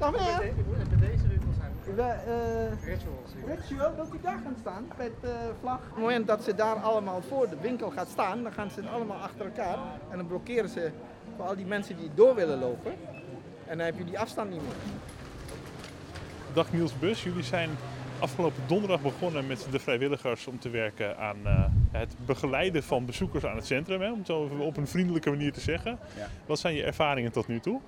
De- met deze winkels zijn We, eh, rituals. Ritual, wilt u daar gaan staan met de vlag? Op het moment dat ze daar allemaal voor de winkel gaat staan, dan gaan ze allemaal achter elkaar. En dan blokkeren ze voor al die mensen die door willen lopen. En dan heb je die afstand niet meer. Dag Niels Bus, jullie zijn afgelopen donderdag begonnen met de vrijwilligers om te werken aan eh, het begeleiden van bezoekers aan het centrum, hè, om het zo op een vriendelijke manier te zeggen. Ja. Wat zijn je ervaringen tot nu toe?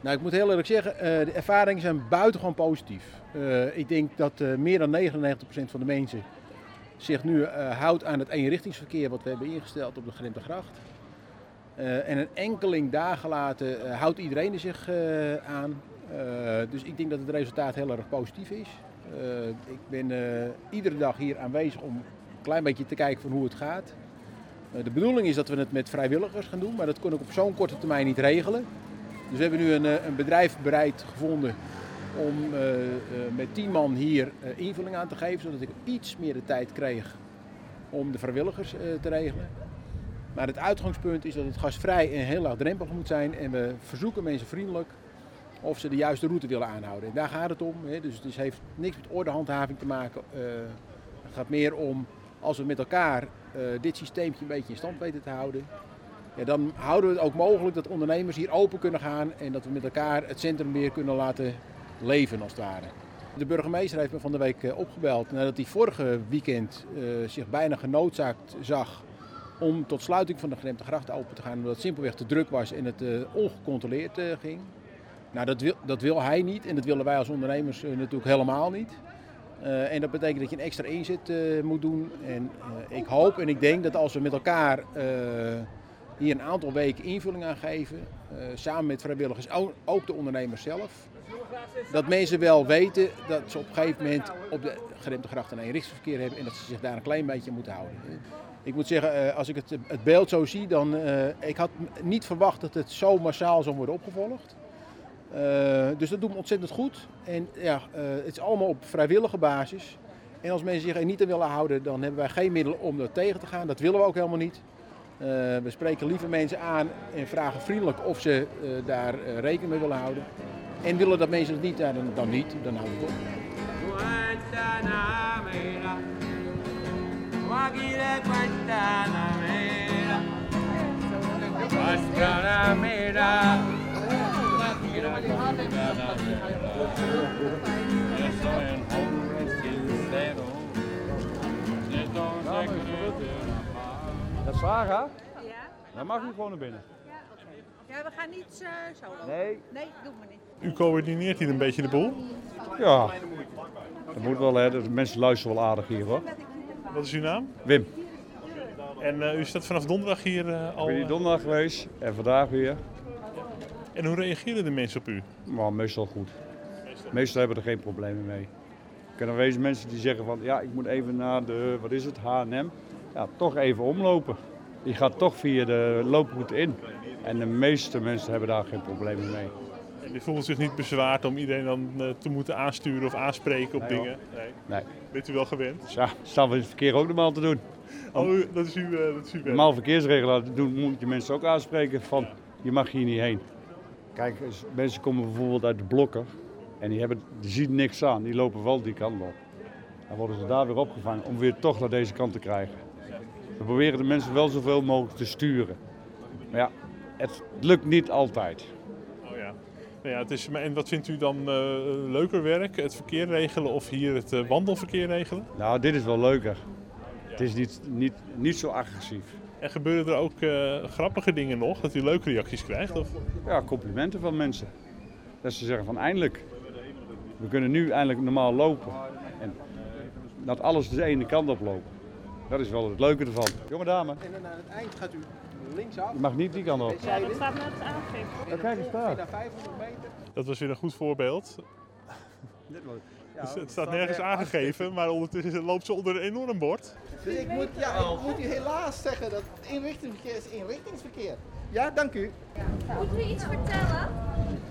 Nou, ik moet heel eerlijk zeggen, eh, de ervaringen zijn buitengewoon positief. Eh, ik denk dat eh, meer dan 99% van de mensen zich nu houdt aan het eenrichtingsverkeer wat we hebben ingesteld op de Grimpengracht. En een enkeling dagen later houdt iedereen er zich aan. Dus ik denk dat het resultaat heel erg positief is. Ik ben iedere dag hier aanwezig om een klein beetje te kijken van hoe het gaat. De bedoeling is dat we het met vrijwilligers gaan doen, maar dat kon ik op zo'n korte termijn niet regelen. Dus we hebben nu een, eh, een bedrijf bereid gevonden om eh, eh, met 10 man hier invulling aan te geven, zodat ik iets meer de tijd kreeg om de vrijwilligers te regelen. Maar het uitgangspunt is dat het gasvrij en heel laagdrempelig moet zijn. En we verzoeken mensen vriendelijk of ze de juiste route willen aanhouden. En daar gaat het om. Hè. Dus het heeft niks met ordehandhaving te maken. Het gaat meer om als we met elkaar dit systeempje een beetje in stand weten te houden. Ja, dan houden we het ook mogelijk dat ondernemers hier open kunnen gaan en dat we met elkaar het centrum weer kunnen laten leven als het ware. De burgemeester heeft me van de week eh, opgebeld nadat hij vorige weekend eh, zich bijna genoodzaakt zag om tot sluiting van de Gremte Gracht open te gaan omdat het simpelweg te druk was en het eh, ongecontroleerd ging. Nou, dat wil, dat wil hij niet en dat willen wij als ondernemers natuurlijk helemaal niet. En dat betekent dat je een extra inzet moet doen. En ik hoop en ik denk dat als we met elkaar hier een aantal weken invulling aan geven, eh, samen met vrijwilligers, ook, de ondernemers zelf, dat mensen wel weten dat ze op een gegeven moment op de geremde gracht een eenrichtsverkeer hebben en dat ze zich daar een klein beetje moeten houden. Ik moet zeggen, eh, als ik het, het beeld zo zie, dan eh, ik had niet verwacht dat het zo massaal zou worden opgevolgd. Dus dat doet me ontzettend goed. En ja, het is allemaal op vrijwillige basis. En als mensen zich er niet aan willen houden, dan hebben wij geen middelen om dat tegen te gaan. Dat willen we ook helemaal niet. Eh, we spreken liever mensen aan en vragen vriendelijk of ze eh, daar eh, rekening mee willen houden. En willen dat mensen het niet, dan, dan niet, dan houden we het op. Dat Sarah? Ja? Dan mag u gewoon naar binnen. Ja, oké. Ja, we gaan niet eh, zo lopen. Nee. Nee, doen we niet. U coördineert hier een beetje de boel. Ja, dat moet wel hè. De mensen luisteren wel aardig hier hoor. Wat is uw naam? Wim, En eh, u staat vanaf donderdag hier eh, ik al. ben hier donderdag geweest en vandaag weer. en hoe reageren de mensen op u? Maar meestal goed. Meestal hebben we er geen problemen mee. Er kunnen wezen mensen die zeggen van ja, ik moet even naar de, wat is het, H&M. Ja, toch even omlopen. Die gaat toch via de looproute in. En de meeste mensen hebben daar geen problemen mee. En die voelen zich niet bezwaard om iedereen dan eh, te moeten aansturen of aanspreken op Nee, dingen. Nee. Nee. Bent u wel gewend? Ja, staan we in het verkeer ook normaal te doen. Oh, u- dat is uw, eh, dat is. Normaal verkeersregelaar doen moet je mensen ook aanspreken van je mag hier niet heen. Kijk, mensen komen bijvoorbeeld uit de blokken en die, hebben, die zien niks aan, die lopen wel die kant op. Dan worden ze daar weer opgevangen om weer toch naar deze kant te krijgen. We proberen de mensen wel zoveel mogelijk te sturen. Maar ja, het lukt niet altijd. Oh ja. Nou ja, het is, en wat vindt u dan eh, leuker werk? Het verkeer regelen of hier het eh, wandelverkeer regelen? Nou, dit is wel leuker. Het is niet, niet, niet zo agressief. En gebeuren er ook eh, grappige dingen nog, dat u leuke reacties krijgt? Of? Ja, complimenten van mensen. Dat ze zeggen van eindelijk. We kunnen nu eindelijk normaal lopen. En dat alles de ene kant op lopen. Dat is wel het leuke ervan. Jonge dame, En dan aan het eind gaat u linksaf. je mag niet die kant op. Ja, dat staat net aangegeven. Ja, kijk eens daar. Na 500 meter. Dat was weer een goed voorbeeld. Dus het staat nergens aangegeven, maar ondertussen loopt ze onder een enorm bord. Dus ik moet, ja, ik moet u helaas zeggen dat inrichtingsverkeer is inrichtingsverkeer. Ja, dank u. Moeten we iets vertellen?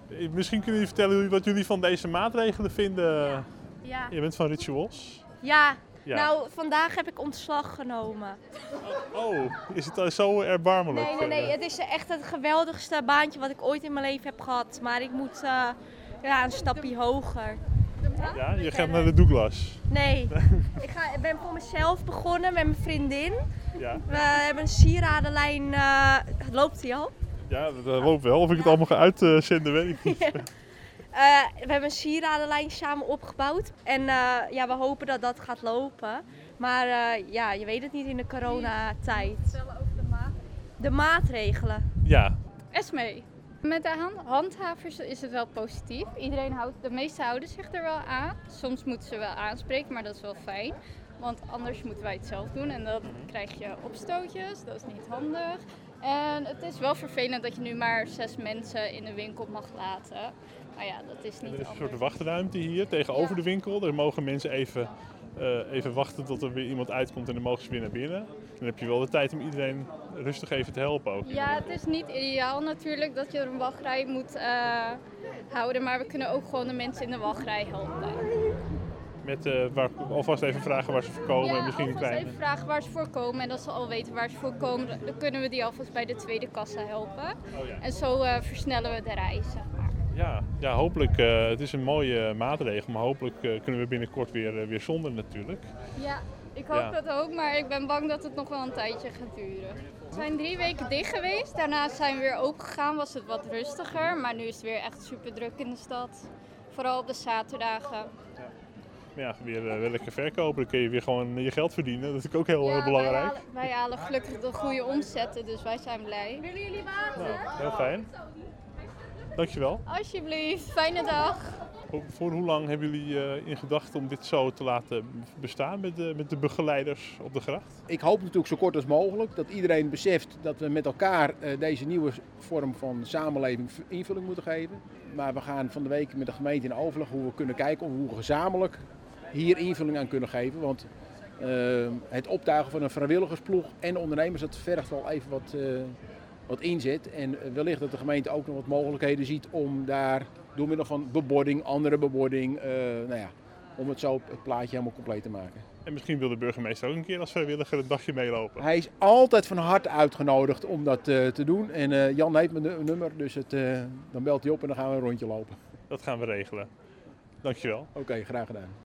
Eh, Misschien kunnen jullie vertellen wat jullie van deze maatregelen vinden. Ja. Je bent van Rituals. Ja. Ja. Nou, vandaag heb ik ontslag genomen. Oh, is het zo erbarmelijk? Nee, nee, nee. Het is echt het geweldigste baantje wat ik ooit in mijn leven heb gehad. Maar ik moet, eh, Ja, een stapje hoger. Ja, je gaat naar de Douglas. Nee, ik, ga, ik ben voor mezelf begonnen met mijn vriendin. Ja, We hebben een sieradenlijn. eh, loopt die al? ja dat loopt wel. Of ik het allemaal ga uitzenden, weet ik niet. Eh, we hebben een sieradenlijn samen opgebouwd. En eh, ja, we hopen dat dat gaat lopen. Maar eh, ja, je weet het niet in de coronatijd. vertellen over de maat. De maatregelen. Ja, Esmee. Met de hand- handhavers is het wel positief. Iedereen houdt, de meeste houden zich er wel aan. Soms moeten ze wel aanspreken, maar dat is wel fijn. Want anders moeten wij het zelf doen en dan krijg je opstootjes. Dat is niet handig. En het is wel vervelend dat je nu maar zes mensen in de winkel mag laten. Maar ja, dat is niet er is een anders. soort wachtruimte hier tegenover Ja. de winkel. Daar mogen mensen even, eh, even wachten tot er weer iemand uitkomt en dan mogen ze weer naar binnen. Dan heb je wel de tijd om iedereen rustig even te helpen ook. Ja, het is niet ideaal natuurlijk dat je een wachtrij moet eh, houden. Maar we kunnen ook gewoon de mensen in de wachtrij helpen. Met eh, waar, alvast even vragen waar ze voor komen en Ja, misschien een alvast kleine. even vragen waar ze voor komen. En als ze al weten waar ze voor komen, dan kunnen we die alvast bij de tweede kassa helpen. Oh ja. En zo eh, versnellen we de reis, zeg maar. Ja, ja, hopelijk. eh, het is een mooie maatregel, maar hopelijk kunnen we binnenkort weer, weer zonder natuurlijk. Ja, ik hoop Ja. dat ook, maar ik ben bang dat het nog wel een tijdje gaat duren. We zijn drie weken dicht geweest. Daarna zijn we weer open gegaan, was het wat rustiger. Maar nu is het weer echt super druk in de stad. Vooral op de zaterdagen. Ja, weer, eh, weer lekker verkopen, dan kun je weer gewoon je geld verdienen. Dat is ook heel Ja, eh, wij belangrijk. halen, wij halen gelukkig de goede omzetten, dus wij zijn blij. Nou, heel fijn. Dankjewel. Alsjeblieft, fijne dag. Voor, voor hoe lang hebben jullie eh, in gedachten om dit zo te laten bestaan met de, met de begeleiders op de gracht? Ik hoop natuurlijk zo kort als mogelijk dat iedereen beseft dat we met elkaar eh, deze nieuwe vorm van samenleving invulling moeten geven. Maar we gaan van de week met de gemeente in overleg hoe we kunnen kijken hoe we gezamenlijk hier invulling aan kunnen geven. Want eh, het optuigen van een vrijwilligersploeg en ondernemers, dat vergt wel even wat, eh, wat inzet. En wellicht dat de gemeente ook nog wat mogelijkheden ziet om daar door middel van bebording, andere bebording, eh, nou ja, om het zo het plaatje helemaal compleet te maken. En misschien wil de burgemeester ook een keer als vrijwilliger een dagje meelopen. Hij is altijd van harte uitgenodigd om dat eh, te doen. En eh, Jan heeft mijn nu- nummer, dus het, eh, dan belt hij op en dan gaan we een rondje lopen. Dat gaan we regelen. Dankjewel. Oké, graag gedaan.